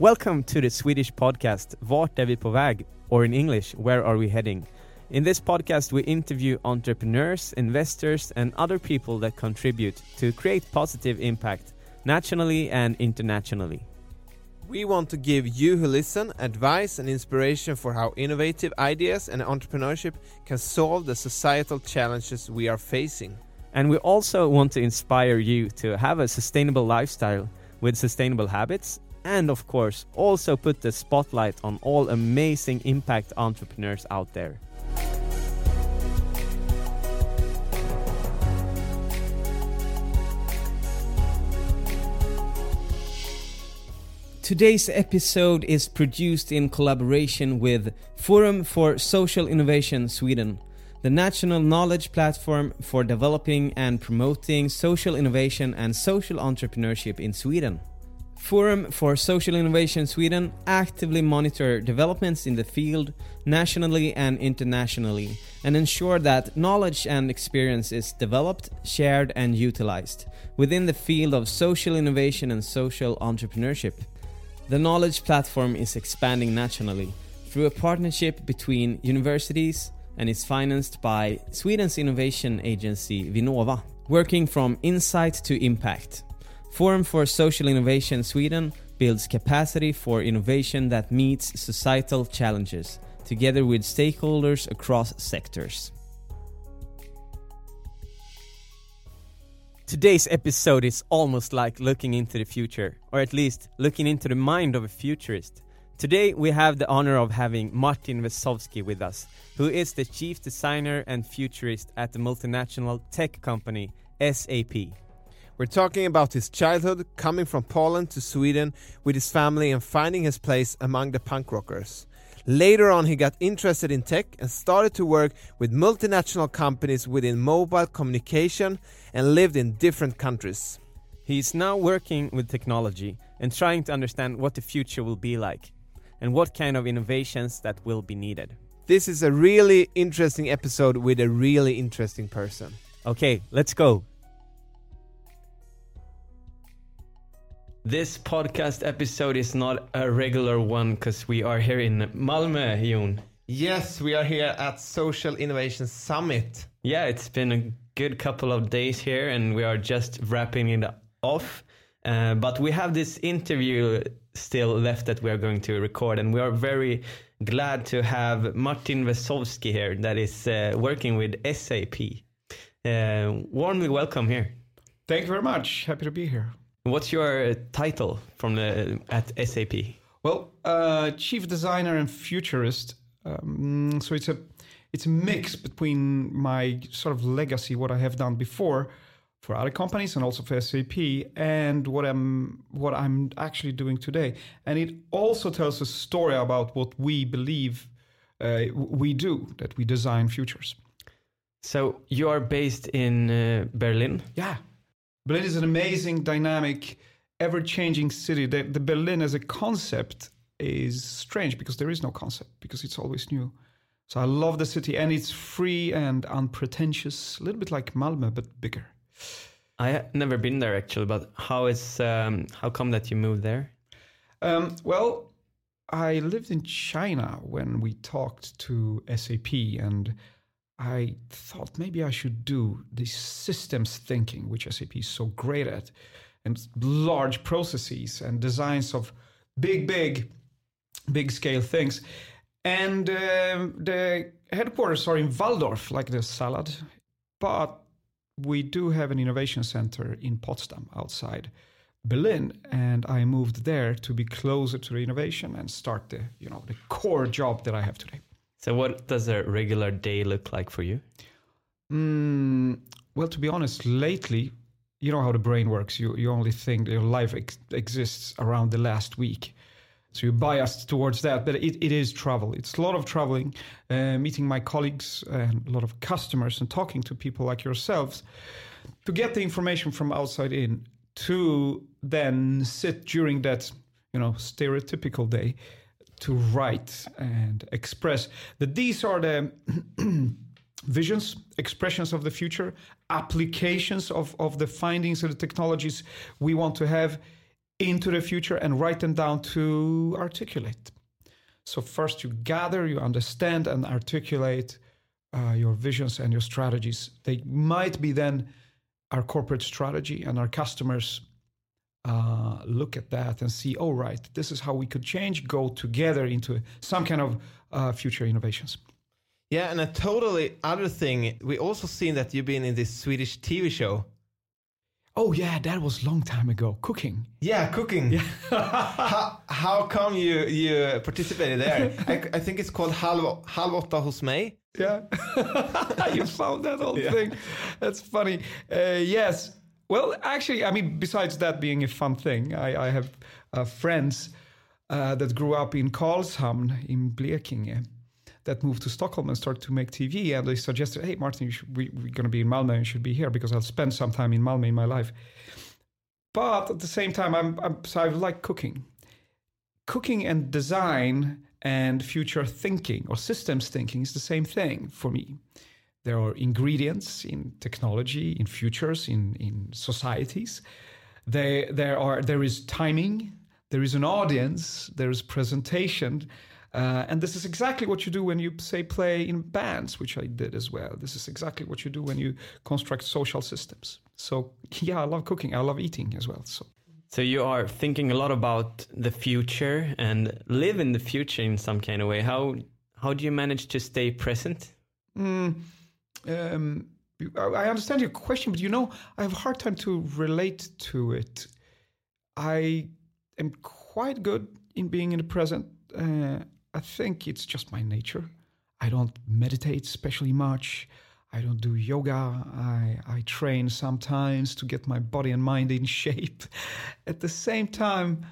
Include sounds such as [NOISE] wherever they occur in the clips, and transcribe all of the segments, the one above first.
Welcome to the Swedish podcast Vart är vi på väg? Or in English, Where are we heading? In this podcast, we interview entrepreneurs, investors, and other people that contribute to create positive impact nationally and internationally. We want to give you who listen advice and inspiration for how innovative ideas and entrepreneurship can solve the societal challenges we are facing. And we also want to inspire you to have a sustainable lifestyle with sustainable habits, and of course, also put the spotlight on all amazing impact entrepreneurs out there. Today's episode is produced in collaboration with Forum for Social Innovation Sweden, the national knowledge platform for developing and promoting social innovation and social entrepreneurship in Sweden. Forum for Social Innovation Sweden actively monitor developments in the field nationally and internationally and ensure that knowledge and experience is developed, shared and utilized within the field of social innovation and social entrepreneurship. The knowledge platform is expanding nationally through a partnership between universities and is financed by Sweden's innovation agency Vinnova, working from insight to impact. Forum for Social Innovation Sweden builds capacity for innovation that meets societal challenges, together with stakeholders across sectors. Today's episode is almost like looking into the future, or at least looking into the mind of a futurist. Today we have the honor of having Martin Wezowski with us, who is the chief designer and futurist at the multinational tech company SAP. We're talking about his childhood, coming from Poland to Sweden with his family and finding his place among the punk rockers. Later on, he got interested in tech and started to work with multinational companies within mobile communication and lived in different countries. He is now working with technology and trying to understand what the future will be like and what kind of innovations that will be needed. This is a really interesting episode with a really interesting person. Okay, let's go. This podcast episode is not a regular one because we are here in Malmö, Jon. Yes, we are here at Social Innovation Summit. Yeah, it's been a good couple of days here and we are just wrapping it off. Uh, but we have this interview still left that we are going to record, and we are very glad to have Martin Wezowski here, that is uh, working with SAP. Uh, warmly welcome here. Thank you very much. Happy to be here. What's your title from the at SAP? Well, uh, chief designer and futurist. Um, so it's a it's a mix between my sort of legacy, what I have done before for other companies and also for SAP, and what I'm what I'm actually doing today. And it also tells a story about what we believe uh, we do, that we design futures. So you are based in uh, Berlin. Yeah, Berlin is an amazing, dynamic, ever-changing city. The, the Berlin as a concept is strange because there is no concept because it's always new. So I love the city and it's free and unpretentious, a little bit like Malmö but bigger. I have never been there actually, but how is um, how come that you moved there? Um, well, I lived in China when we talked to SAP, and I thought maybe I should do this systems thinking, which SAP is so great at, and large processes and designs of big, big, big scale things. And um, the headquarters are in Walldorf, like the salad, but we do have an innovation center in Potsdam outside Berlin, and I moved there to be closer to the innovation and start the you know the core job that I have today. So what does a regular day look like for you? Mm, well, to be honest, lately, you know how the brain works. You you only think your life ex- exists around the last week. So you're biased towards that, but it, it is travel. It's a lot of traveling, uh, meeting my colleagues and a lot of customers and talking to people like yourselves to get the information from outside in to then sit during that, you know, stereotypical day to write and express that these are the [CLEARS THROAT] visions, expressions of the future, applications of, of the findings of the technologies we want to have into the future and write them down to articulate. So, first you gather, you understand, and articulate uh, your visions and your strategies. They might be then our corporate strategy, and our customers uh, look at that and see, oh, right, this is how we could change, go together into some kind of uh, future innovations. Yeah, and a totally other thing, we also seen that you've been in this Swedish TV show. Oh yeah, that was a long time ago. Cooking. Yeah, cooking. Yeah. [LAUGHS] how, how come you you participated there? I, I think it's called Halv, halv åtta hos mig. Yeah, [LAUGHS] you found that old yeah. thing. That's funny. Uh, yes. Well, actually, I mean, besides that being a fun thing, I, I have uh, friends uh, that grew up in Karlshamn in Blekinge that moved to Stockholm and started to make TV. And they suggested, hey, Martin, should, we, we're going to be in Malmö and you should be here because I'll spend some time in Malmö in my life. But at the same time, I'm, I'm so I like cooking. Cooking and design and future thinking or systems thinking is the same thing for me. There are ingredients in technology, in futures, in, in societies. They, there, are, there is timing, there is an audience, there is presentation, uh, and this is exactly what you do when you say play in bands, which I did as well. This is exactly what you do when you construct social systems. So yeah, I love cooking. I love eating as well. So. So you are thinking a lot about the future and live in the future in some kind of way. How how do you manage to stay present? Mm, um, I understand your question, but you know, I have a hard time to relate to it. I am quite good in being in the present. Uh, I think it's just my nature. I don't meditate especially much. I don't do yoga. I, I train sometimes to get my body and mind in [LAUGHS] shape. At the same time,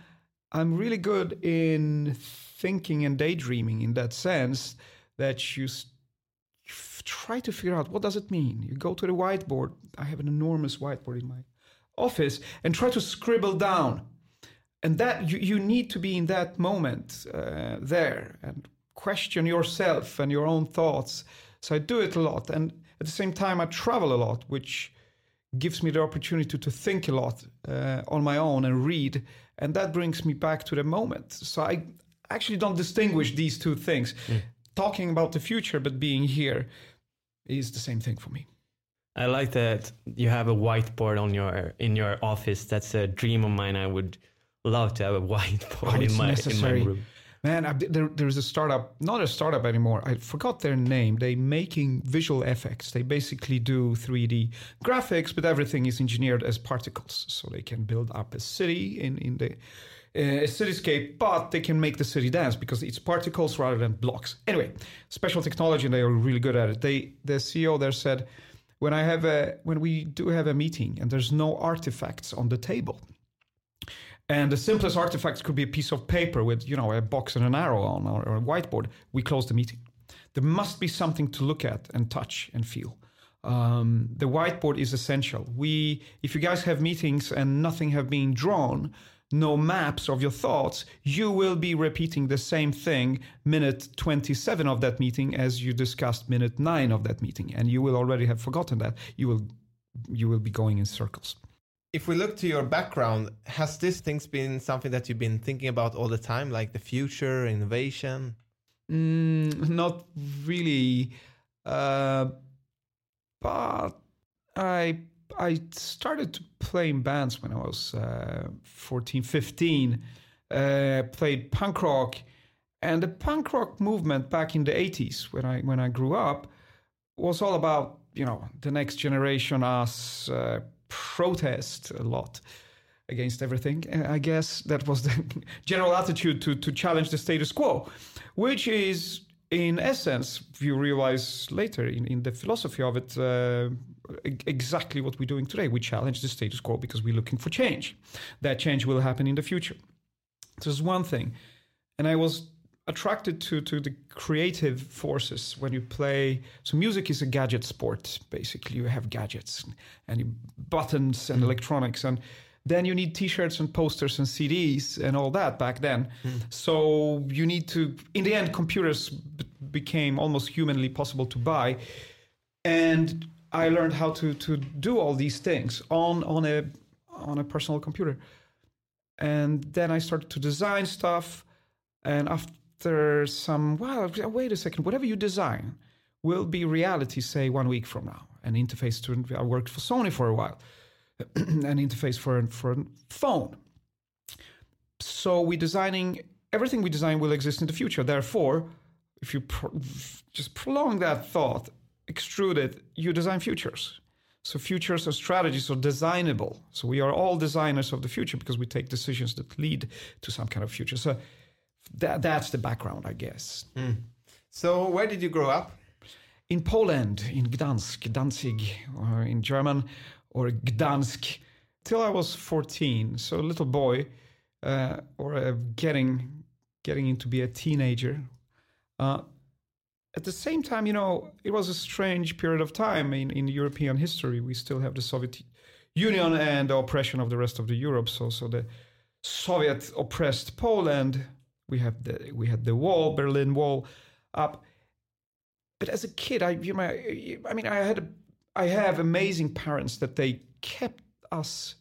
I'm really good in thinking and daydreaming in that sense that you try to figure out what does it mean. You go to the whiteboard. I have an enormous whiteboard in my office and try to scribble down. And that you, you need to be in that moment uh, there and question yourself and your own thoughts. So i do it a lot. And at the same time i travel a lot which gives me the opportunity to think a lot uh, on my own and read. And that brings me back to the moment. So i actually don't distinguish these two things. Mm. talking about the future but being here is the same thing for me I like that you have a whiteboard on your in your office. That's a dream of mine. I would love to have a [LAUGHS] whiteboard oh, in, my, in my room. Man, I, there, there's a startup, not a startup anymore. I forgot their name. They making visual effects. They basically do 3D graphics, but everything is engineered as particles, so they can build up a city in in the a cityscape, but they can make the city dance because it's particles rather than blocks. Anyway, special technology, and they are really good at it. They the CEO there said, when I have a when we do have a meeting and there's no artifacts on the table and the simplest artifact could be a piece of paper with, you know, a box and an arrow on or, or a whiteboard. We close the meeting. There must be something to look at and touch and feel. Um, the whiteboard is essential. We, if you guys have meetings and nothing have been drawn, no maps of your thoughts, you will be repeating the same thing minute 27 of that meeting as you discussed minute 9 of that meeting and you will already have forgotten that. You will you will be going in circles if we look to your background, has this things been something that you've been thinking about all the time, like the future, innovation? Mm, not really, uh, but I I started to play in bands when I was uh, 14, 15. Uh, played punk rock, and the punk rock movement back in the 80s when I when I grew up was all about you know the next generation, us uh, protest a lot against everything. And I guess that was the [LAUGHS] general attitude to, to challenge the status quo, which is, in essence, you realize later in, in the philosophy of it, uh, exactly what we're doing today. We challenge the status quo because we're looking for change. That change will happen in the future. So there's one thing. and I was attracted to to the creative forces when you play. So music is a gadget sport. Basically, you have gadgets and buttons and hmm. electronics and. Then you need T-shirts and posters and CDs and all that back then. Hmm. So you need to. In the end, computers b- became almost humanly possible to buy, and I learned how to to do all these things on on a on a personal computer. And then I started to design stuff, and after some well, wait a second, whatever you design will be reality, say one week from now. An interface to I worked for Sony for a while, [CLEARS THROAT] an interface for for a phone. So we designing everything we design will exist in the future. Therefore, if you just prolong that thought, extrude it, you design futures. So futures are strategies are designable. So we are all designers of the future because we take decisions that lead to some kind of future. So that, that's the background, I guess. So where did you grow up? In Poland, in Gdansk, Danzig, or in German, or Gdansk, till I was 14. So a little boy, uh, or uh, getting getting into be a teenager. Uh, at the same time, you know, it was a strange period of time in, in European history. We still have the Soviet Union and the oppression of the rest of the Europe. So, so the Soviet oppressed Poland. We have the we had the wall, Berlin Wall, up. But as a kid, I you know, I mean, I had a, I have amazing parents that they kept us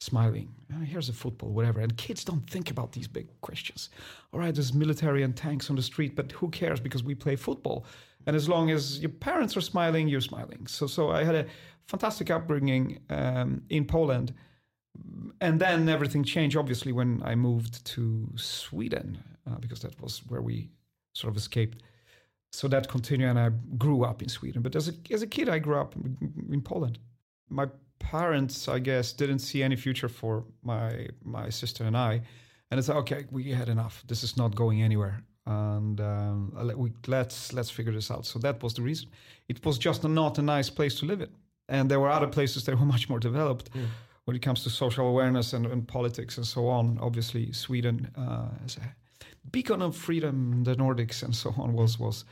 smiling. Uh, here's a football, whatever. And kids don't think about these big questions. All right, there's military and tanks on the street, but who cares because we play football. And as long as your parents are smiling, you're smiling. So, so I had a fantastic upbringing um, in Poland. And then everything changed, obviously, when I moved to Sweden, uh, because that was where we sort of escaped. So that continued, and I grew up in Sweden. But as a, as a kid, I grew up in Poland. My parents, I guess, didn't see any future for my my sister and I, and it's like, okay, we had enough. This is not going anywhere, and um, we, let's let's figure this out. So that was the reason. It was just not a nice place to live in, and there were other places that were [LAUGHS] much more developed. Mm. When it comes to social awareness and, and politics and so on, obviously Sweden uh, as a beacon of freedom, the Nordics and so on was was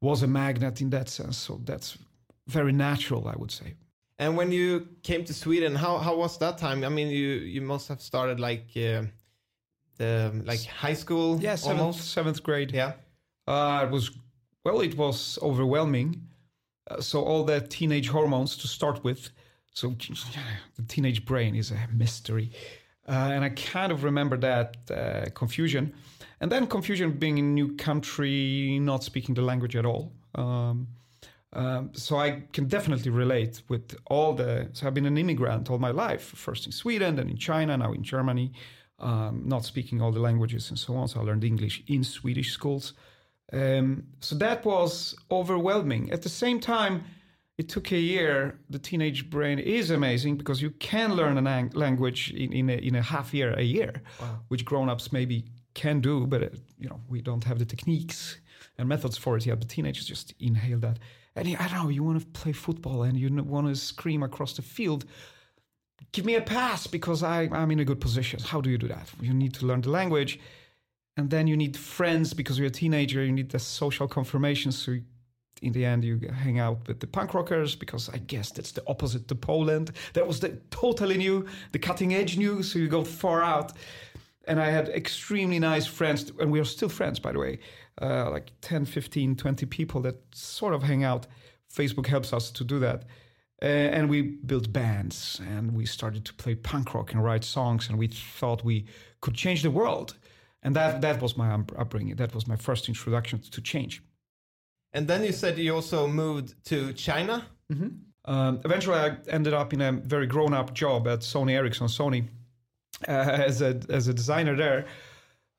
was a magnet in that sense. So that's very natural, I would say. And when you came to Sweden, how how was that time? I mean, you you must have started like uh, the like high school, Yeah, seventh, almost. seventh grade. Yeah. Uh, it was well, it was overwhelming. Uh, so all the teenage hormones to start with. So the teenage brain is a mystery, uh, and I kind of remember that uh, confusion, and then confusion being in a new country, not speaking the language at all. Um, um, so I can definitely relate with all the. So I've been an immigrant all my life, first in Sweden, then in China, now in Germany, um, not speaking all the languages and so on. So I learned English in Swedish schools. Um, so that was overwhelming. At the same time, it took a year. The teenage brain is amazing because you can learn a lang- language in, in, a, in a half year, a year, which grown-ups maybe can do, but uh, you know we don't have the techniques and methods for it yet. But teenagers just inhale that. And I don't know, you want to play football and you want to scream across the field. Give me a pass because I, I'm in a good position. How do you do that? You need to learn the language and then you need friends because you're a teenager you need the social confirmation so in the end you hang out with the punk rockers because i guess that's the opposite to poland that was the totally new the cutting edge new so you go far out and i had extremely nice friends and we are still friends by the way uh, like 10 15 20 people that sort of hang out. Facebook helps us to do that. Uh, and we built bands and we started to play punk rock and write songs and we thought we could change the world. And that that was my upbringing. That was my first introduction to change. And then you said you also moved to China. um, eventually i ended up in a very grown-up job at sony ericsson. Sony as a as a designer there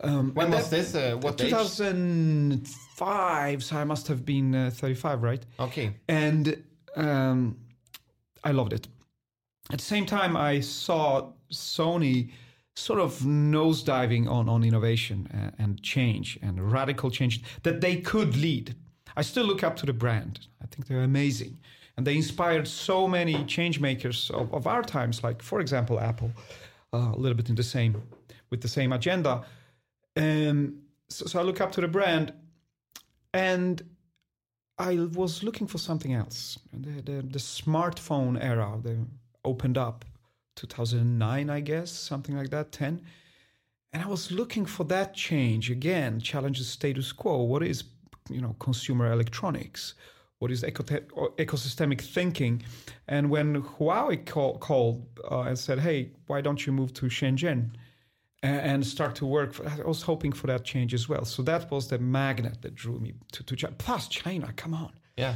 um, When was that- this? Uh, what age? 2005 so i must have been uh, 35 right Okay. and um, I loved it. At the same time, I saw Sony sort of nosediving on on innovation and, and change and radical change that they could lead. I still look up to the brand. I think they're amazing, and they inspired so many change makers of, of our times, like for example Apple, uh, a little bit in the same with the same agenda. Um, so, so I look up to the brand, and I was looking for something else. The, the, the smartphone era they opened up 2009, I guess, something like that, 10. And I was looking for that change again, challenge the status quo. What is, you know, consumer electronics? What is eco- ecosystemic thinking? And when Huawei call, called uh, and said, "Hey, why don't you move to Shenzhen?" and start to work. For, I was hoping for that change as well. So that was the magnet that drew me to, to China. Plus, China, come on. Yeah.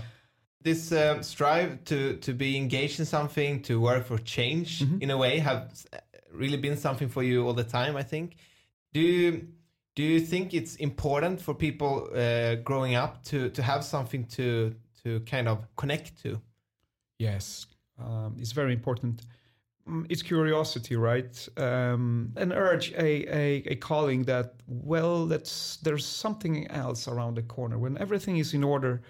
This uh, strive to, to be engaged in something, to work for change mm-hmm. in a way, have really been something for you all the time, I think. Do you, do you think it's important for people uh, growing up to, to have something to, to kind of connect to? Yes, um, it's very important. Mm, it's curiosity, right? Um, an urge, a, a, a calling that, well, that's, there's something else around the corner. When everything is in order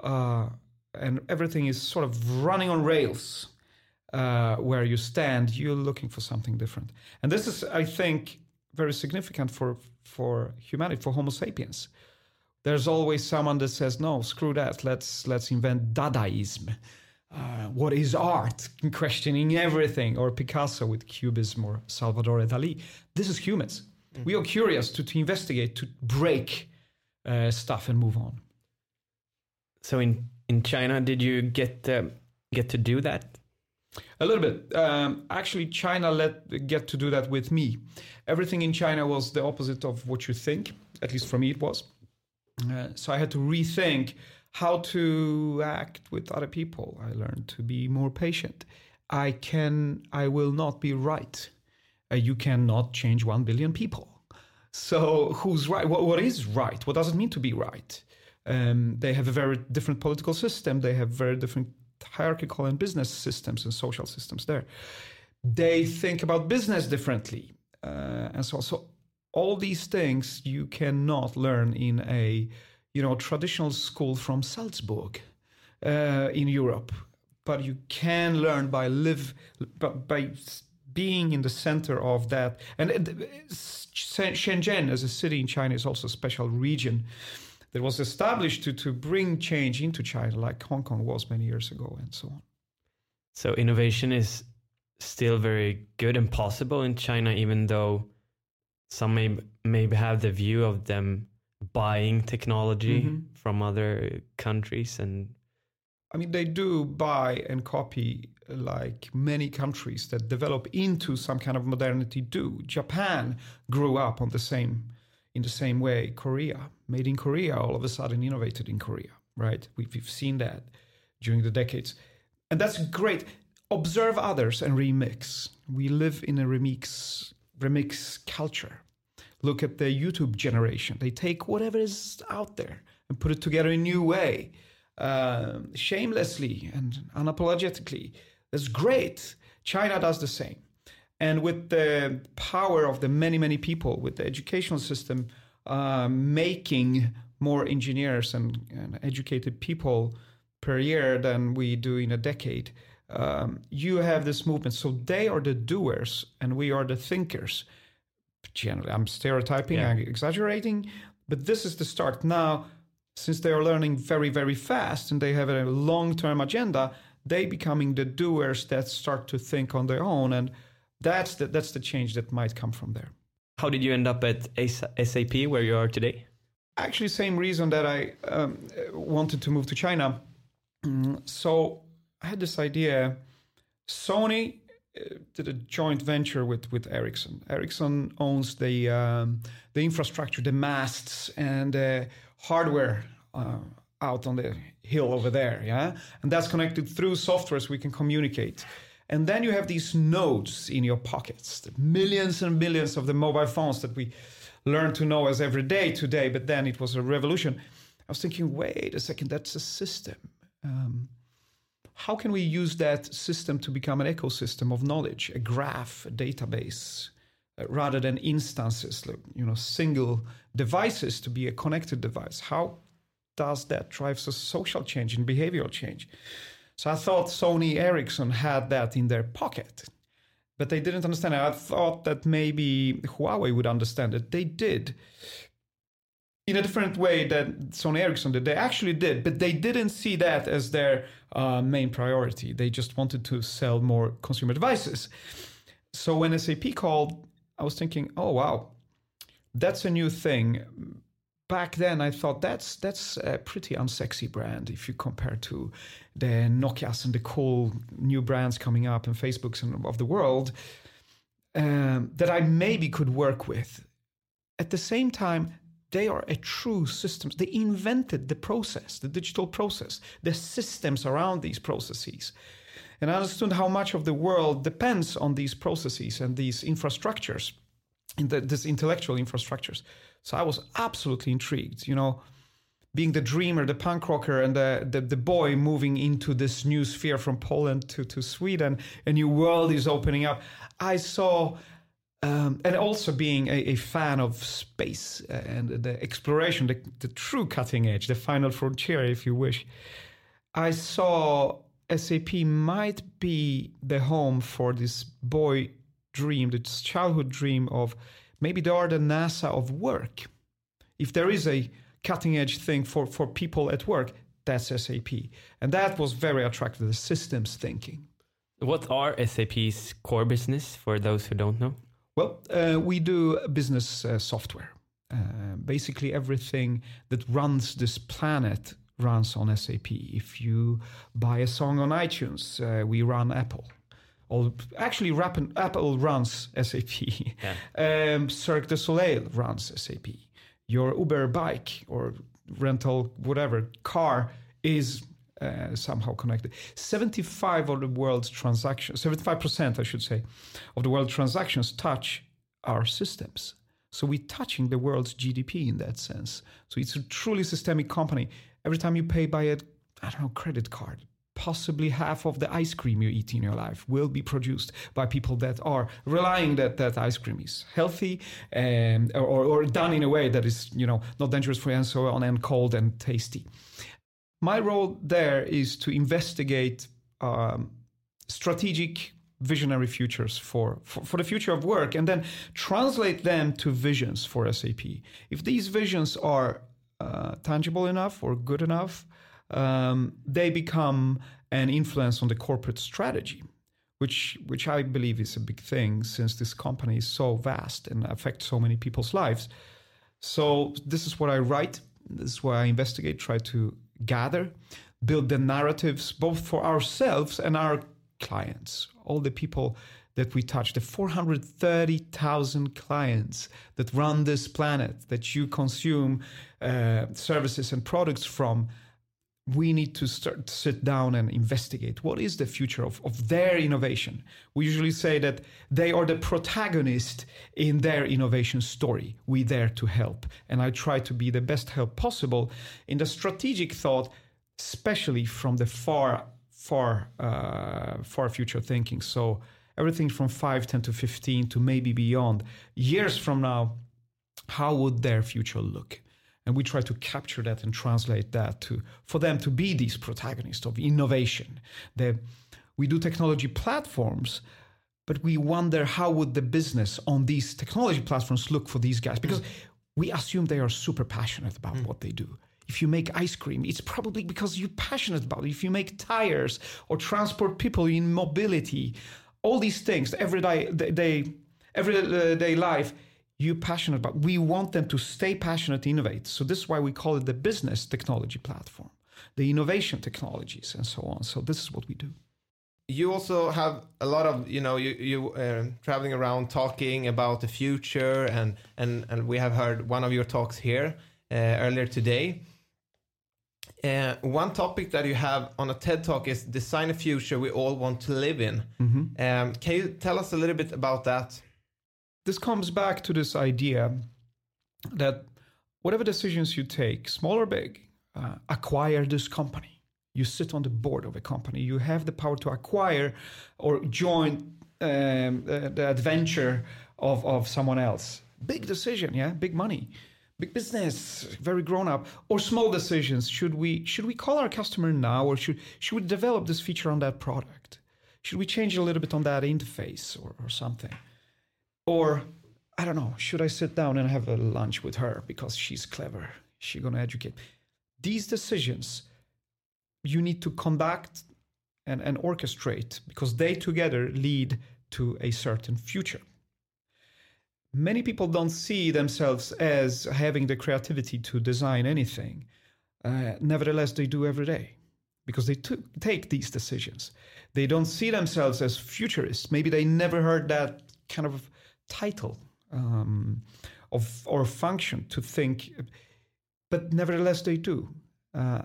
uh, and everything is sort of running on rails uh, where you stand, you're looking for something different. And this is, I think, very significant for, for humanity, for Homo sapiens. There's always someone that says, no, screw that, let's, let's invent Dadaism uh, what is art, [LAUGHS] questioning everything, or Picasso with Cubism, or Salvador Dali. This is humans. Mm-hmm. We are curious to, to investigate, to break uh, stuff and move on. So in in China, did you get uh, get to do that? A little bit. Um, actually, China let get to do that with me. Everything in China was the opposite of what you think. At least for me, it was. Uh, so I had to rethink how to act with other people. I learned to be more patient. I can, I will not be right. Uh, you cannot change 1 billion people. So who's right? What, what is right? What does it mean to be right? Um, they have a very different political system. They have very different hierarchical and business systems and social systems there. They think about business differently. Uh, and so, on. so all these things you cannot learn in a you know, traditional school from Salzburg uh, in Europe. But you can learn by live by being in the center of that. And Shenzhen, as a city in China, is also a special region that was established to, to bring change into China, like Hong Kong was many years ago, and so on. So innovation is still very good and possible in China, even though some may maybe have the view of them buying technology mm-hmm. from other countries and I mean, they do buy and copy like many countries that develop into some kind of modernity do. Japan grew up on the same in the same way. Korea, made in Korea, all of a sudden innovated in Korea, right? We've, we've seen that during the decades, and that's great. Observe others and remix. We live in a remix remix culture, Look at the YouTube generation. They take whatever is out there and put it together in a new way, uh, shamelessly and unapologetically. That's great. China does the same. And with the power of the many, many people, with the educational system uh, making more engineers and, and, educated people per year than we do in a decade, um, you have this movement. So they are the doers and we are the thinkers. Generally i'm stereotyping yeah. i'm exaggerating but this is the start. Now since they are learning very very fast and they have a long-term agenda they becoming the doers that start to think on their own and that's the, that's the change that might come from there. How did you end up at sap where you are today? Actually same reason that i um, wanted to move to china. Mm, so i had this idea sony did a joint venture with with Ericsson. Ericsson owns the um, the infrastructure, the masts, and the hardware uh, out on the hill over there. Yeah, and that's connected through software, so we can communicate. And then you have these nodes in your pockets, the millions and millions of the mobile phones that we learn to know as every day today. But then it was a revolution. I was thinking, wait a second, that's a system. Um, how can we use that system to become an ecosystem of knowledge, a graph, a database, uh, rather than instances, you know, single devices to be a connected device? How does that drive a social change and behavioral change? So I thought Sony Ericsson had that in their pocket, but they didn't understand it. I thought that maybe Huawei would understand it. They did. In a different way that Sony Ericsson did. They actually did, but they didn't see that as their uh, main priority. They just wanted to sell more consumer devices. So when SAP called, I was thinking, oh wow, that's a new thing. Back then, I thought that's that's a pretty unsexy brand if you compare to the Nokia's and the cool new brands coming up and Facebooks and of the world um, that I maybe could work with. At the same time, they are a true systems. They invented the process, the digital process, the systems around these processes. And I understood how much of the world depends on these processes and these infrastructures, in the, these intellectual infrastructures. So I was absolutely intrigued, you know, being the dreamer, the punk rocker, and the, the, the boy moving into this new sphere from Poland to, to Sweden, a new world is opening up. I saw um, and also being a, a, fan of space and the exploration, the, the, true cutting edge, the final frontier, if you wish, I saw SAP might be the home for this boy dream, this childhood dream of maybe they are the NASA of work. If there is a cutting edge thing for, for people at work, that's SAP. And that was very attractive, the systems thinking. What are SAP's core business for those who don't know? Well, uh, we do business uh, software. Uh, basically, everything that runs this planet runs on SAP. If you buy a song on iTunes, uh, we run Apple. Or actually, Apple runs SAP. Yeah. [LAUGHS] Um, Cirque du Soleil runs SAP. Your Uber bike or rental, whatever car is uh, somehow connected. 75 of the world's transactions, 75%, I should say, of the world transactions touch our systems. So we're touching the world's GDP in that sense. So it's a truly systemic company every time you pay by a I don't know credit card, possibly half of the ice cream you eat in your life will be produced by people that are relying that that ice cream is healthy and or, or done in a way that is you know not dangerous for you and so on and cold and tasty. My role there is to investigate um, strategic visionary futures for, for, for, the future of work and then translate them to visions for SAP. If these visions are uh, tangible enough or good enough, um, they become an influence on the corporate strategy, which which I believe is a big thing since this company is so vast and affects so many people's lives. So this is what I write. This is what I investigate, try to gather, build the narratives both for ourselves and our clients, all the people that we touch, the 430,000 clients that run this planet, that you consume uh, services and products from, we need to start sit down and investigate what is the future of, of their innovation. We usually say that they are the protagonist in their innovation story. We there to help. And I try to be the best help possible in the strategic thought, especially from the far, far, uh, far future thinking. So everything from 5, 10 to 15 to maybe beyond. Years from now, how would their future look? And we try to capture that and translate that to for them to be these protagonists of innovation. The, we do technology platforms, but we wonder how would the business on these technology platforms look for these guys because we assume they are super passionate about mm. what they do if you make ice cream, it's probably because you're passionate about it. If you make tires or transport people in mobility, all these things, everyday day, everyday life, you're passionate about. We want them to stay passionate, to innovate. So this is why we call it the business technology platform, the innovation technologies, and so on. So this is what we do. You also have a lot of you know you you uh, traveling around talking about the future and and and we have heard one of your talks here uh, earlier today uh, one topic that you have on a TED Talk is design a future we all want to live in. Mm-hmm. Um, can you tell us a little bit about that? This comes back to this idea that whatever decisions you take, small or big, uh, acquire this company. You sit on the board of a company. You have the power to acquire or join um, the, the adventure of, of someone else. Big decision, yeah, big money big business, very grown up, or small decisions. Should we should we call our customer now, or should should we develop this feature on that product? Should we change a little bit on that interface or, or something? Or I don't know, should I sit down and have a lunch with her because she's clever? She's going to educate. These decisions you need to conduct and, and orchestrate because they together lead to a certain future. Many people don't see themselves as having the creativity to design anything. Uh, nevertheless, they do every day because they t- take these decisions. They don't see themselves as futurists. Maybe they never heard that kind of title um, of or function to think, but nevertheless they do. Uh,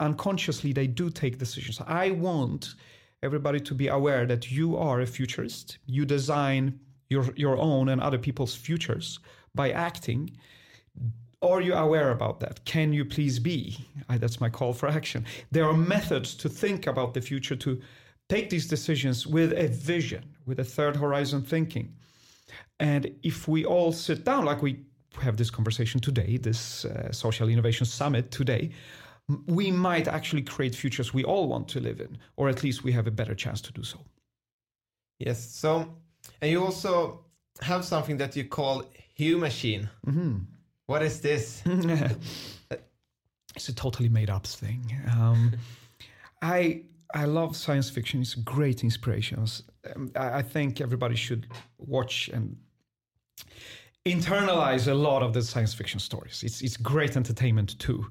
unconsciously, they do take decisions. I want everybody to be aware that you are a futurist. You design your your own and other people's futures by acting. Are you aware about that? Can you please be? I, that's my call for action. There are methods to think about the future, to take these decisions with a vision, with a third horizon thinking. And if we all sit down, like we have this conversation today, this uh, social innovation summit today, we might actually create futures we all want to live in, or at least we have a better chance to do so. Yes. So, and you also have something that you call HuMachine. Mm-hmm. What is this? [LAUGHS] [LAUGHS] it's a totally made up thing. Um, [LAUGHS] I I love science fiction. It's great inspirations. Um, I, think everybody should watch and internalize a lot of the science fiction stories. It's it's great entertainment too.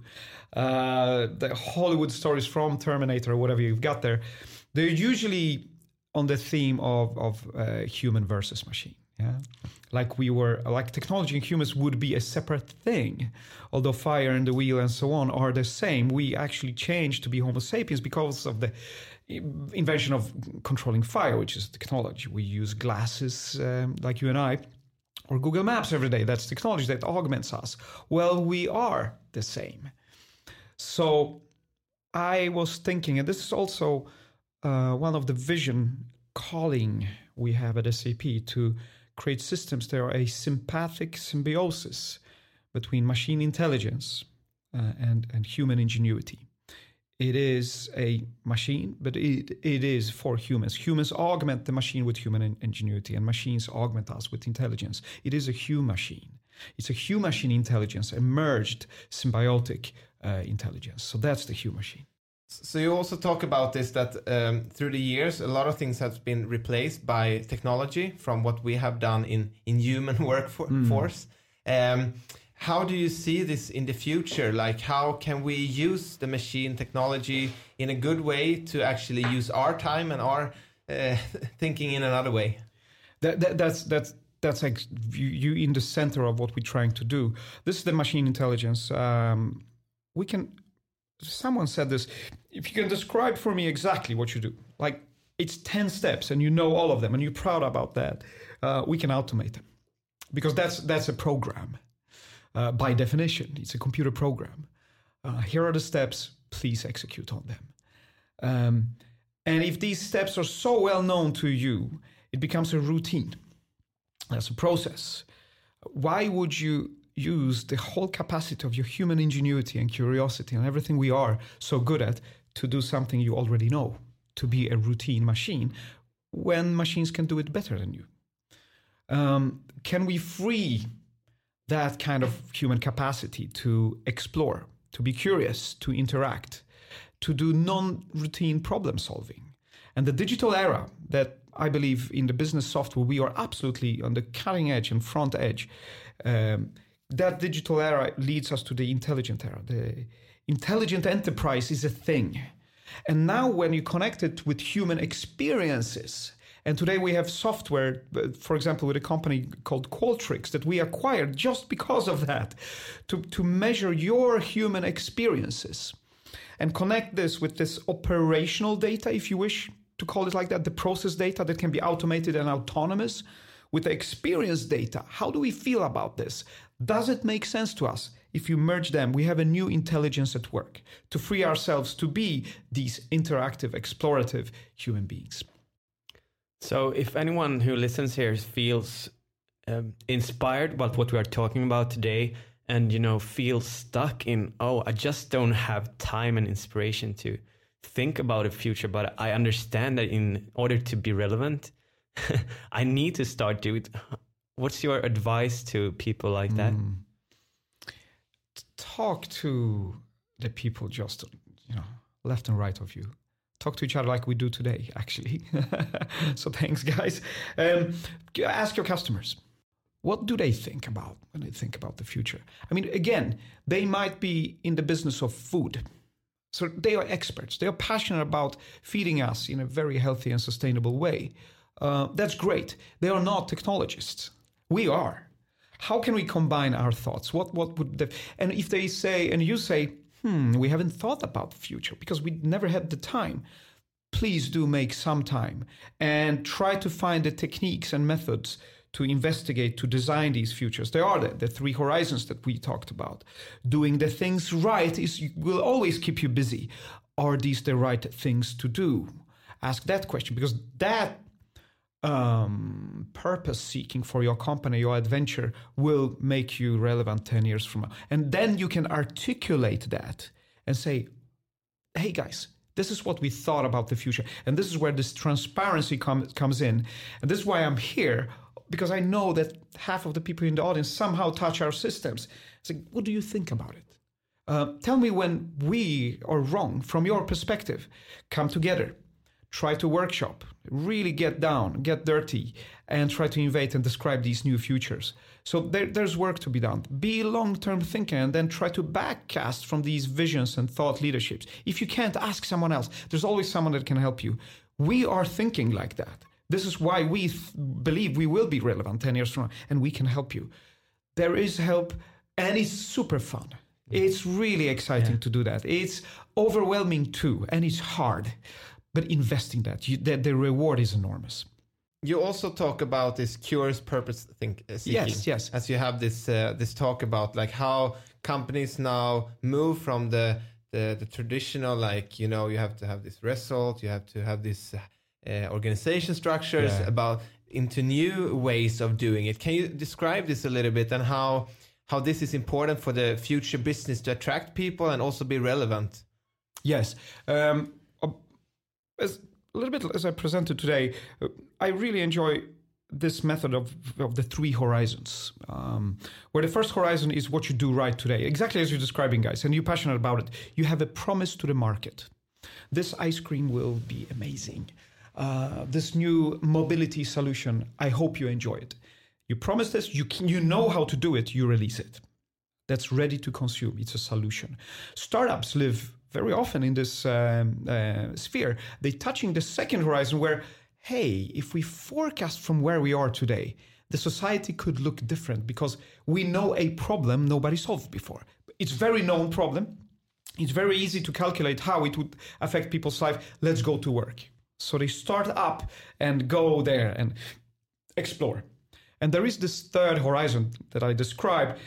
Uh, the Hollywood stories from Terminator or whatever you've got there, they're usually on the theme of of uh, human versus machine. Yeah, like we were like technology and humans would be a separate thing, although fire and the wheel and so on are the same. We actually changed to be Homo sapiens because of the invention of controlling fire, which is technology. We use glasses um, like you and I or Google Maps every day. That's technology that augments us. Well, we are the same. So I was thinking, and this is also uh, one of the vision calling we have at SAP to create systems that are a sympathetic symbiosis between machine intelligence uh, and, and human ingenuity. It is a machine, but it, it is for humans. Humans augment the machine with human ingenuity, and machines augment us with intelligence. It is a human machine. It's a human machine intelligence, emerged symbiotic uh, intelligence. So that's the human machine. So you also talk about this that um, through the years, a lot of things have been replaced by technology from what we have done in in human [LAUGHS] workforce. Mm. Um, how do you see this in the future? Like, how can we use the machine technology in a good way to actually use our time and our uh, [LAUGHS] thinking in another way? That, that, that's that's that's like you, you, in the center of what we're trying to do. This is the machine intelligence. Um, we can. Someone said this. If you can describe for me exactly what you do, like it's ten steps, and you know all of them, and you're proud about that, uh, we can automate them because that's that's a program uh, by definition. It's a computer program. Uh, here are the steps, please execute on them. Um, and if these steps are so well known to you, it becomes a routine. That's a process. Why would you use the whole capacity of your human ingenuity and curiosity and everything we are so good at to do something you already know, to be a routine machine, when machines can do it better than you? Um, can we free that kind of human capacity to explore, to be curious, to interact, to do non routine problem solving. And the digital era that I believe in the business software, we are absolutely on the cutting edge and front edge. Um, that digital era leads us to the intelligent era. The intelligent enterprise is a thing. And now, when you connect it with human experiences, and today we have software, uh, for example, with a company called Qualtrics that we acquired just because of that, to, to measure your human experiences and connect this with this operational data, if you wish to call it like that, the process data that can be automated and autonomous with the experience data. How do we feel about this? Does it make sense to us? If you merge them, we have a new intelligence at work to free ourselves to be these interactive, explorative human beings. So, if anyone who listens here feels um, inspired about what we are talking about today, and you know feels stuck in, oh, I just don't have time and inspiration to think about a future, but I understand that in order to be relevant, [LAUGHS] I need to start do it. what's your advice to people like that? Mm. Talk to the people just you know left and right of you. Talk to each other like we do today, [LAUGHS] actually. so thanks, guys. Um, ask your customers what do they think about when they think about the future? I mean, again, they might be in the business of food. So they are experts. They are passionate about feeding us in a very healthy and sustainable way. Uh, that's great. They are not technologists. We are. How can we combine our thoughts? What what would the, and if they say and you say, hmm, we haven't thought about the future because we never had the time. Please do make some time and try to find the techniques and methods to investigate, to design these futures. There are the, the three horizons that we talked about. Doing the things right is will always keep you busy. Are these the right things to do? Ask that question because that um, purpose seeking for your company, your adventure will make you relevant 10 years from now. And then you can articulate that and say, hey guys, this is what we thought about the future. And this is where this transparency com- comes in. And this is why I'm here because I know that half of the people in the audience somehow touch our systems. It's like, what do you think about it? Uh, tell me when we are wrong from your perspective. Come together, try to workshop, really get down, get dirty, and try to invade and describe these new futures. So there, there's work to be done. Be long-term thinker and then try to backcast from these visions and thought leaderships. If you can't, ask someone else. There's always someone that can help you. We are thinking like that. This is why we th- believe we will be relevant 10 years from now and we can help you. There is help and it's super fun. It's really exciting yeah. to do that. It's overwhelming too and it's hard. But investing that, you, the, the reward is enormous. You also talk about this curious purpose think uh, seeking. Yes, yes. As you have this uh, this talk about like how companies now move from the, the the traditional like you know you have to have this result, you have to have this uh, uh, organization structures, yeah. about into new ways of doing it. Can you describe this a little bit and how how this is important for the future business to attract people and also be relevant? Yes. Um, as, a little bit as I presented today, uh, I really enjoy this method of, of the three horizons, um, where the first horizon is what you do right today, exactly as you're describing, guys, and you're passionate about it. You have a promise to the market. This ice cream will be amazing. Uh, this new mobility solution. I hope you enjoy it. You promise this, you, can, you know how to do it, you release it. That's ready to consume. It's a solution. Startups live very often in this um, uh, sphere. They're touching the second horizon where, hey, if we forecast from where we are today, the society could look different because we know a problem nobody solved before. It's very known problem. It's very easy to calculate how it would affect people's life. Let's go to work. So they start up and go there and explore. And there is this third horizon that I described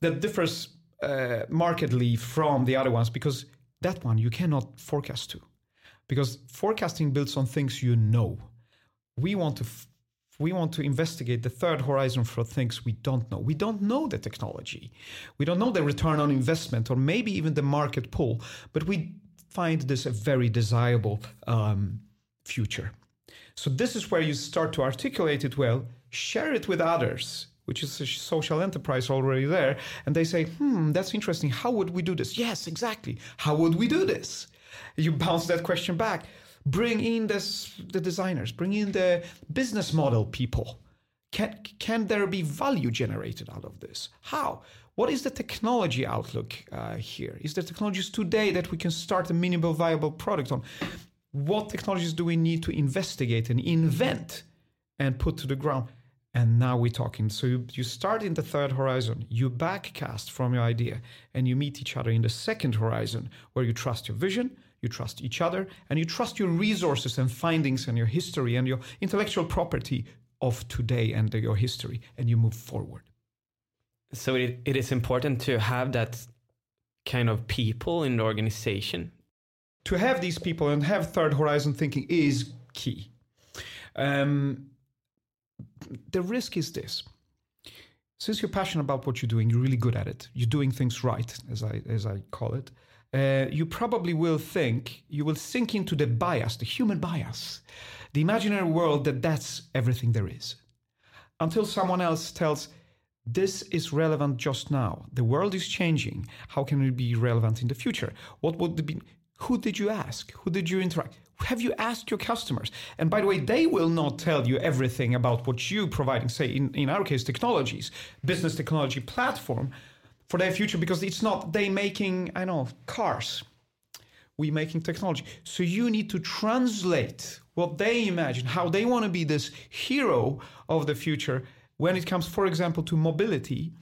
that differs uh, markedly from the other ones because that one you cannot forecast to. Because forecasting builds on things you know. We want to f- we want to investigate the third horizon for things we don't know. We don't know the technology. We don't know the return on investment or maybe even the market pull, but we find this a very desirable um, future. So this is where you start to articulate it well, share it with others, which is a social enterprise already there, and they say, "Hmm, that's interesting. How would we do this?" Yes, exactly. How would we do this? You bounce that question back. Bring in this, the designers, bring in the business model people. Can, can there be value generated out of this? How? What is the technology outlook uh, here? Is there technologies today that we can start a minimal viable product on? what technologies do we need to investigate and invent and put to the ground? And now we're talking. So you, you start in the third horizon, you backcast from your idea, and you meet each other in the second horizon, where you trust your vision, you trust each other, and you trust your resources and findings and your history and your intellectual property of today and your history, and you move forward. So it, it is important to have that kind of people in the organization to have these people and have third horizon thinking is key. Um, the risk is this. Since you're passionate about what you're doing, you're really good at it. You're doing things right, as I as I call it. Uh, you probably will think you will sink into the bias, the human bias, the imaginary world that that's everything there is. until someone else tells, this is relevant just now. The world is changing. How can it be relevant in the future? What would be? Who did you ask? Who did you interact? Have you asked your customers? And by the way, they will not tell you everything about what you providing, say in, in our case, technologies, business technology platform for their future because it's not they making, I know, cars. We making technology. So you need to translate what they imagine, how they want to be this hero of the future when it comes, for example, to mobility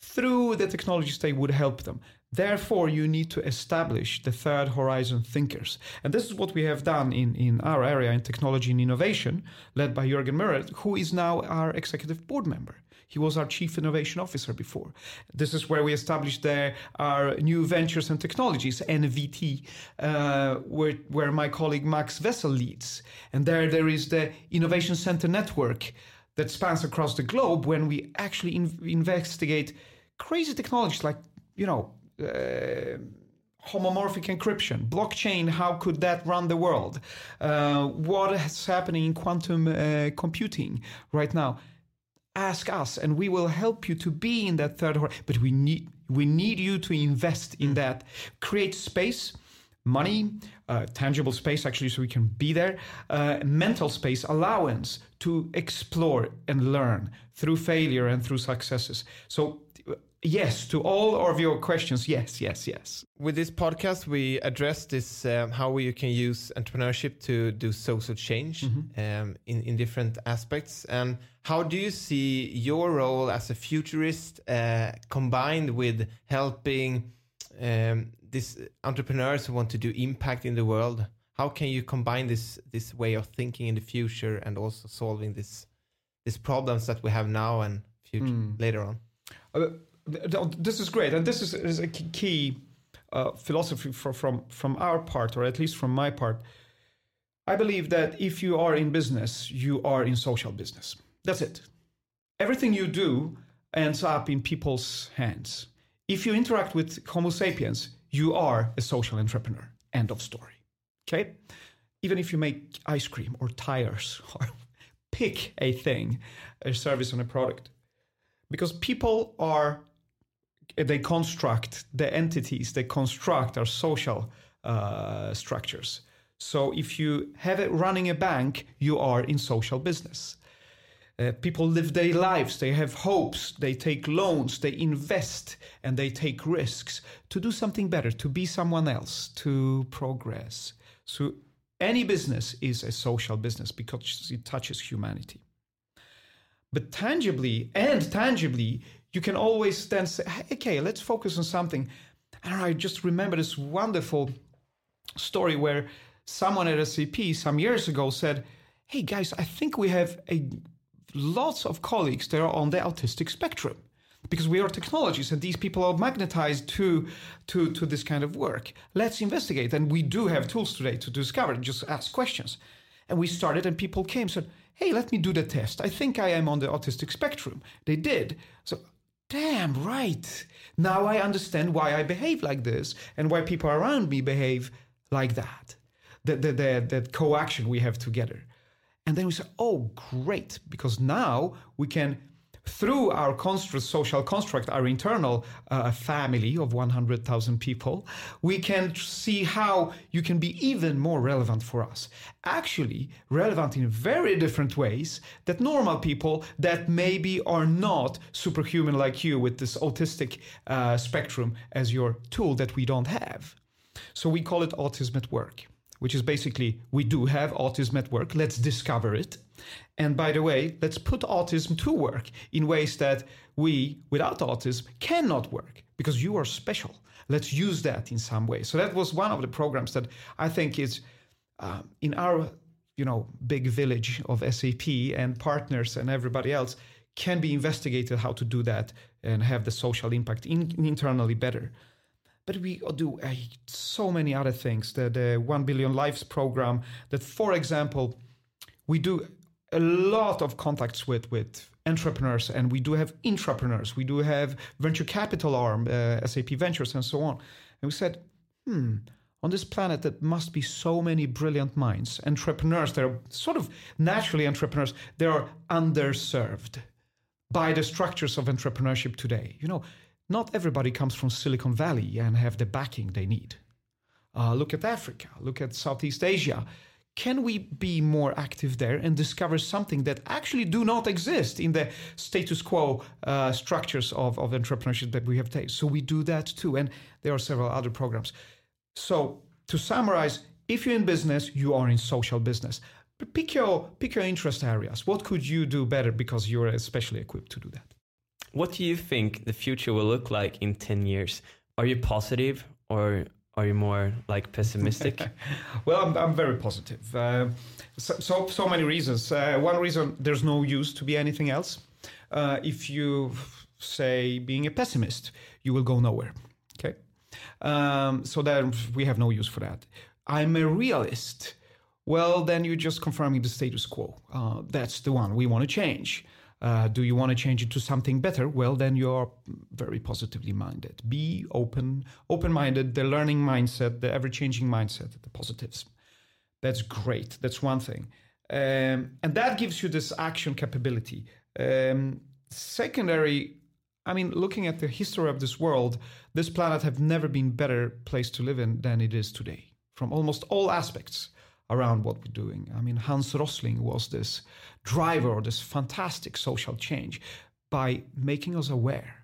through the technologies they would help them. Therefore, you need to establish the third horizon thinkers. And this is what we have done in, in our area in technology and innovation, led by Jürgen Müller, who is now our executive board member. He was our chief innovation officer before. This is where we established there our new ventures and technologies, NVT, uh, where, where my colleague Max Wessel leads. And there, there is the Innovation Center Network that spans across the globe when we actually in- investigate crazy technologies like, you know, homomorphic encryption, blockchain, how could that run the world? Uh, what is happening in quantum uh, computing right now? Ask us, and we will help you to be in that third. But we need we need you to invest in that. Create space, money, uh, tangible space actually, so we can be there. Uh, mental space, allowance to explore and learn through failure and through successes. So yes to all of your questions yes yes yes With this podcast, we address this um, how you can use entrepreneurship to do social change um, in in different aspects. And how do you see your role as a futurist uh, combined with helping um, these entrepreneurs who want to do impact in the world? How can you combine this this way of thinking in the future and also solving this these problems that we have now and future later on? Uh, this is great, and this is, is a key- key uh, philosophy for, from from our part, or at least from my part. I believe that if you are in business, you are in social business. That's it. Everything you do ends up in people's hands. If you interact with Homo sapiens, you are a social entrepreneur. End of story. Okay? Even if you make ice cream or tires [LAUGHS] or pick a thing, a service, and a product, because people are they construct the entities they construct our social uh, structures. So if you have it running a bank you are in social business. Uh, people live their lives they have hopes they take loans they invest and they take risks to do something better to be someone else to progress. So any business is a social business because it touches humanity. But tangibly and tangibly, you can always then say, "Hey, okay, let's focus on something. And I just remember this wonderful story where someone at SAP some years ago said, Hey guys, I think we have a lots of colleagues that are on the autistic spectrum because we are technologies and these people are magnetized to, to, to this kind of work. Let's investigate. And we do have tools today to discover, just ask questions. And we started, and people came said, Hey, let me do the test. I think I am on the autistic spectrum. They did. So, damn right. Now I understand why I behave like this and why people around me behave like that. The, the, the coaction we have together. And then we say, oh, great, because now we can, through our construct, social construct, our internal uh, family of 100,000 people, we can see how you can be even more relevant for us. Actually, relevant in very different ways that normal people that maybe are not superhuman like you with this autistic uh, spectrum as your tool that we don't have. So we call it autism at work which is basically we do have autism at work. Let's discover it. And by the way, let's put autism to work in ways that we, without autism, cannot work because you are special. Let's use that in some way. So that was one of the programs that I think is um, in our you know big village of SAP and partners and everybody else can be investigated how to do that and have the social impact in, internally better but we do uh, so many other things. The, the 1 Billion Lives program, that, for example, we do a lot of contacts with, with entrepreneurs and we do have intrapreneurs. We do have venture capital arm, uh, SAP Ventures, and so on. And we said, hmm, on this planet that must be so many brilliant minds, entrepreneurs, they're sort of naturally entrepreneurs, they are underserved by the structures of entrepreneurship today. You know, not everybody comes from Silicon Valley and have the backing they need. Uh, look at Africa, look at Southeast Asia. Can we be more active there and discover something that actually do not exist in the status quo uh, structures of, of entrepreneurship that we have today? So we do that too. And there are several other programs. So to summarize, if you're in business, you are in social business. But pick your pick your interest areas. What could you do better because you're especially equipped to do that? What do you think the future will look like in 10 years? Are you positive or are you more like pessimistic? [LAUGHS] well, I'm, I'm very positive. Uh, so, so, so many reasons. Uh, one reason there's no use to be anything else. Uh, if you say being a pessimist, you will go nowhere. Okay, um, so then we have no use for that. I'm a realist. Well, then you're just confirming the status quo. Uh, that's the one we want to change. Uh, do you want to change it to something better? Well, then you're very positively minded. Be open, open-minded. The learning mindset, the ever-changing mindset, the positives. That's great. That's one thing, um, and that gives you this action capability. Um, secondary, I mean, looking at the history of this world, this planet have never been better place to live in than it is today, from almost all aspects around what we're doing. I mean, Hans Rosling was this driver of this fantastic social change by making us aware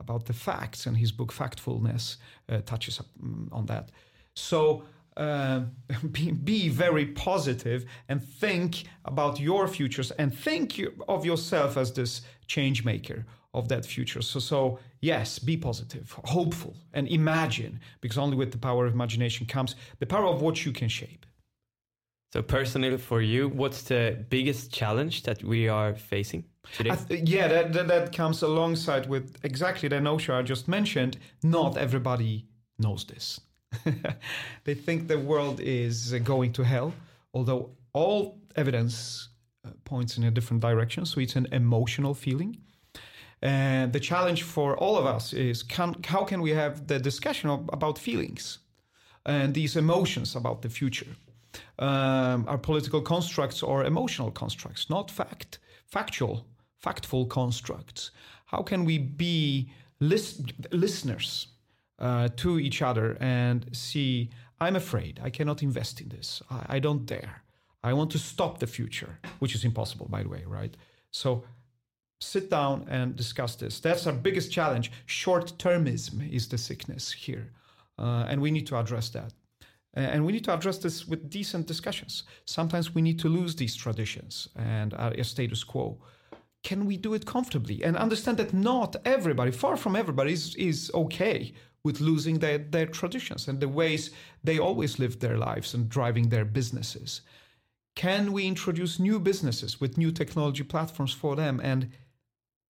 about the facts, and his book Factfulness uh, touches mm, on that. So uh, [LAUGHS] be, be, very positive and think about your futures and think of yourself as this change maker of that future. So, so yes, be positive, hopeful, and imagine, because only with the power of imagination comes the power of what you can shape. So personally, for you, what's the biggest challenge that we are facing today? Th- yeah, that, that, that comes alongside with exactly the notion I just mentioned. Not everybody knows this. [LAUGHS] they think the world is going to hell, although all evidence uh, points in a different direction. So it's an emotional feeling. And the challenge for all of us is can, how can we have the discussion about feelings and these emotions about the future? Um, are political constructs or emotional constructs, not fact, factual, factful constructs. How can we be lis- listeners uh, to each other and see? I'm afraid I cannot invest in this. I, I don't dare. I want to stop the future, which is impossible, by the way, right? So sit down and discuss this. That's our biggest challenge. Short termism is the sickness here. Uh, and we need to address that. Uh, and we need to address this with decent discussions. Sometimes we need to lose these traditions and our status quo. Can we do it comfortably and understand that not everybody, far from everybody, is, is okay with losing their, their traditions and the ways they always lived their lives and driving their businesses? Can we introduce new businesses with new technology platforms for them and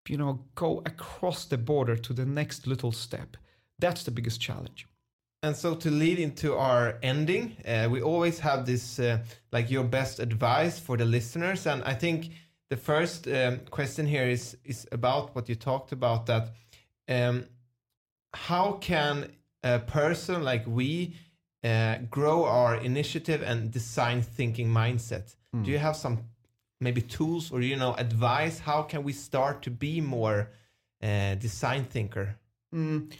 you know go across the border to the next little step? That's the biggest challenge. And so to lead into our ending, uh, we always have this uh, like your best advice for the listeners. And I think the first um, question here is is about what you talked about that um, how can a person like we uh, grow our initiative and design thinking mindset? Mm. Do you have some maybe tools or you know advice? How can we start to be more uh, design thinker? Mm.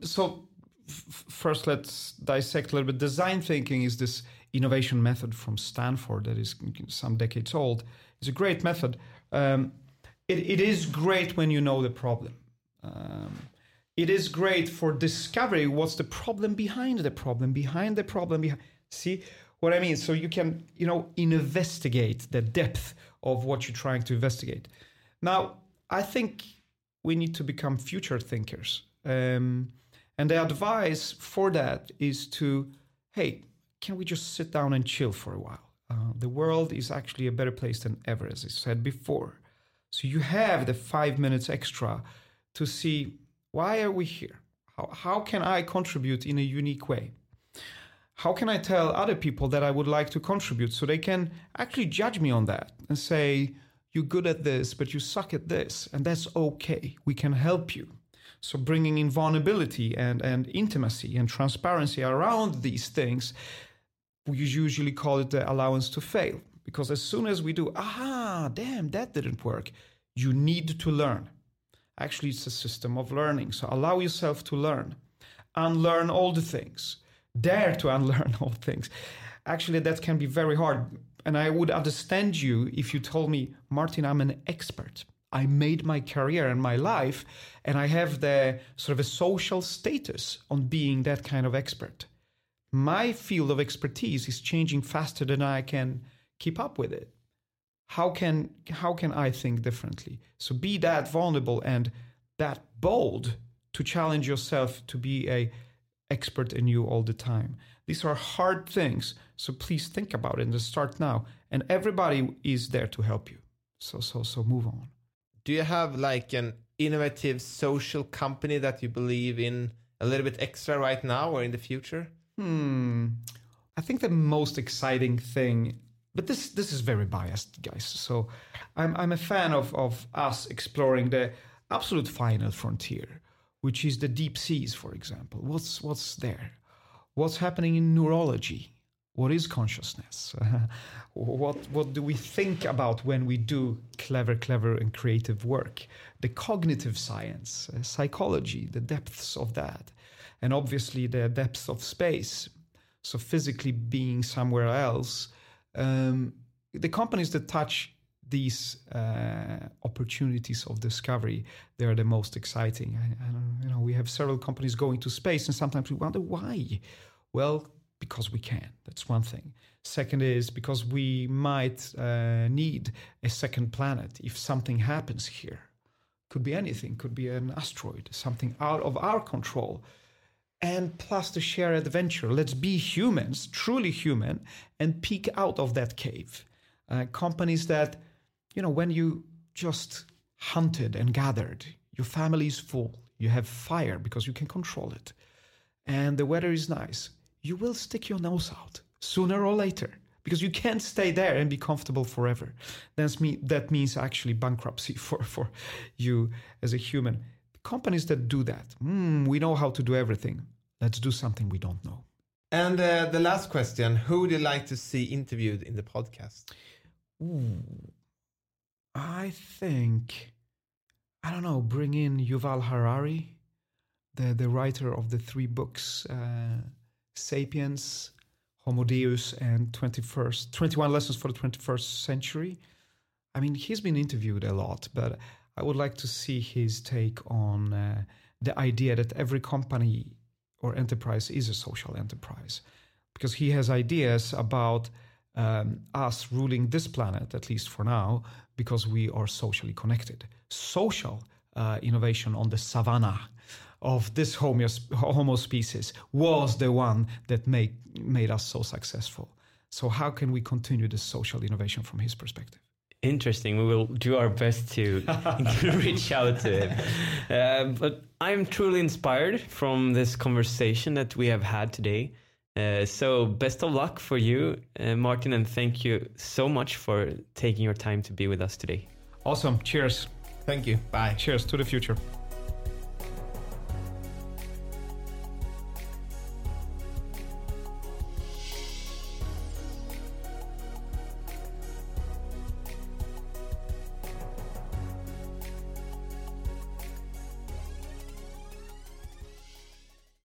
So first let's dissect a little bit. Design thinking is this innovation method from stanford that is some decades old. It's a great method. Um, it, it is great when you know the problem. Um, it is great for discovering what's the problem behind the problem? Behind the problem behind see what i mean? So you can you know investigate the depth of what you're trying to investigate. Now i think we need to become future thinkers. Um, and the advice for that is to, hey, can we just sit down and chill for a while? Uh, the world is actually a better place than ever, as I said before. So you have the five minutes extra to see why are we here? How, how can I contribute in a unique way? How can I tell other people that I would like to contribute so they can actually judge me on that and say, you're good at this, but you suck at this, and that's okay. We can help you. So bringing in vulnerability and, and intimacy and transparency around these things, we usually call it the allowance to fail. Because as soon as we do, aha, damn, that didn't work, you need to learn. Actually, it's a system of learning. So allow yourself to learn, unlearn all the things, dare to [LAUGHS] unlearn all things. Actually, that can be very hard. And I would understand you if you told me, Martin, I'm an expert. I made my career and my life, and I have the sort of a social status on being that kind of expert. My field of expertise is changing faster than I can keep up with it. How can how can I think differently? So be that vulnerable and that bold to challenge yourself to be a expert in you all the time. These are hard things, so please think about it and start now. And everybody is there to help you. So so so move on. Do you have like an innovative social company that you believe in a little bit extra right now or in the future? Hmm. I think the most exciting thing, but this this is very biased, guys. So I'm I'm a fan of of us exploring the absolute final frontier, which is the deep seas, for example. What's what's there? What's happening in neurology? What is consciousness? [LAUGHS] what what do we think about when we do clever, clever, and creative work? The cognitive science, uh, psychology, the depths of that, and obviously the depths of space. So physically being somewhere else. Um, the companies that touch these uh, opportunities of discovery they are the most exciting I, I you know we have several companies going to space and sometimes we wonder why well because we can. That's one thing. Second is because we might uh, need a second planet if something happens here. Could be anything, could be an asteroid, something out of our control. And plus the shared adventure. Let's be humans, truly human, and peek out of that cave. Uh, companies that, you know, when you just hunted and gathered, your family is full, you have fire because you can control it, and the weather is nice you will stick your nose out sooner or later because you can't stay there and be comfortable forever. That's me, that means actually bankruptcy [LAUGHS] for, for you as a human. Companies that do that, mm, we know how to do everything. Let's do something we don't know. And uh, the last question Who would you like to see interviewed in the podcast? Ooh, I think, I don't know, bring in Yuval Harari, the, the writer of the three books. Uh, Sapiens, Homo Deus, and 21st, 21 Lessons for the 21st Century. I mean, he's been interviewed a lot, but I would like to see his take on uh, the idea that every company or enterprise is a social enterprise. Because he has ideas about um, us ruling this planet, at least for now, because we are socially connected. Social uh, innovation on the savannah of this homo, homo species was the one that make, made us so successful. So, how can we continue the social innovation from his perspective? Interesting. We will do our best to [LAUGHS] [LAUGHS] reach out to him. Uh, but I'm truly inspired from this conversation that we have had today. Uh, so, best of luck for you, uh, Martin, and thank you so much for taking your time to be with us today. Awesome. Cheers. Thank you. Bye. Cheers to the future.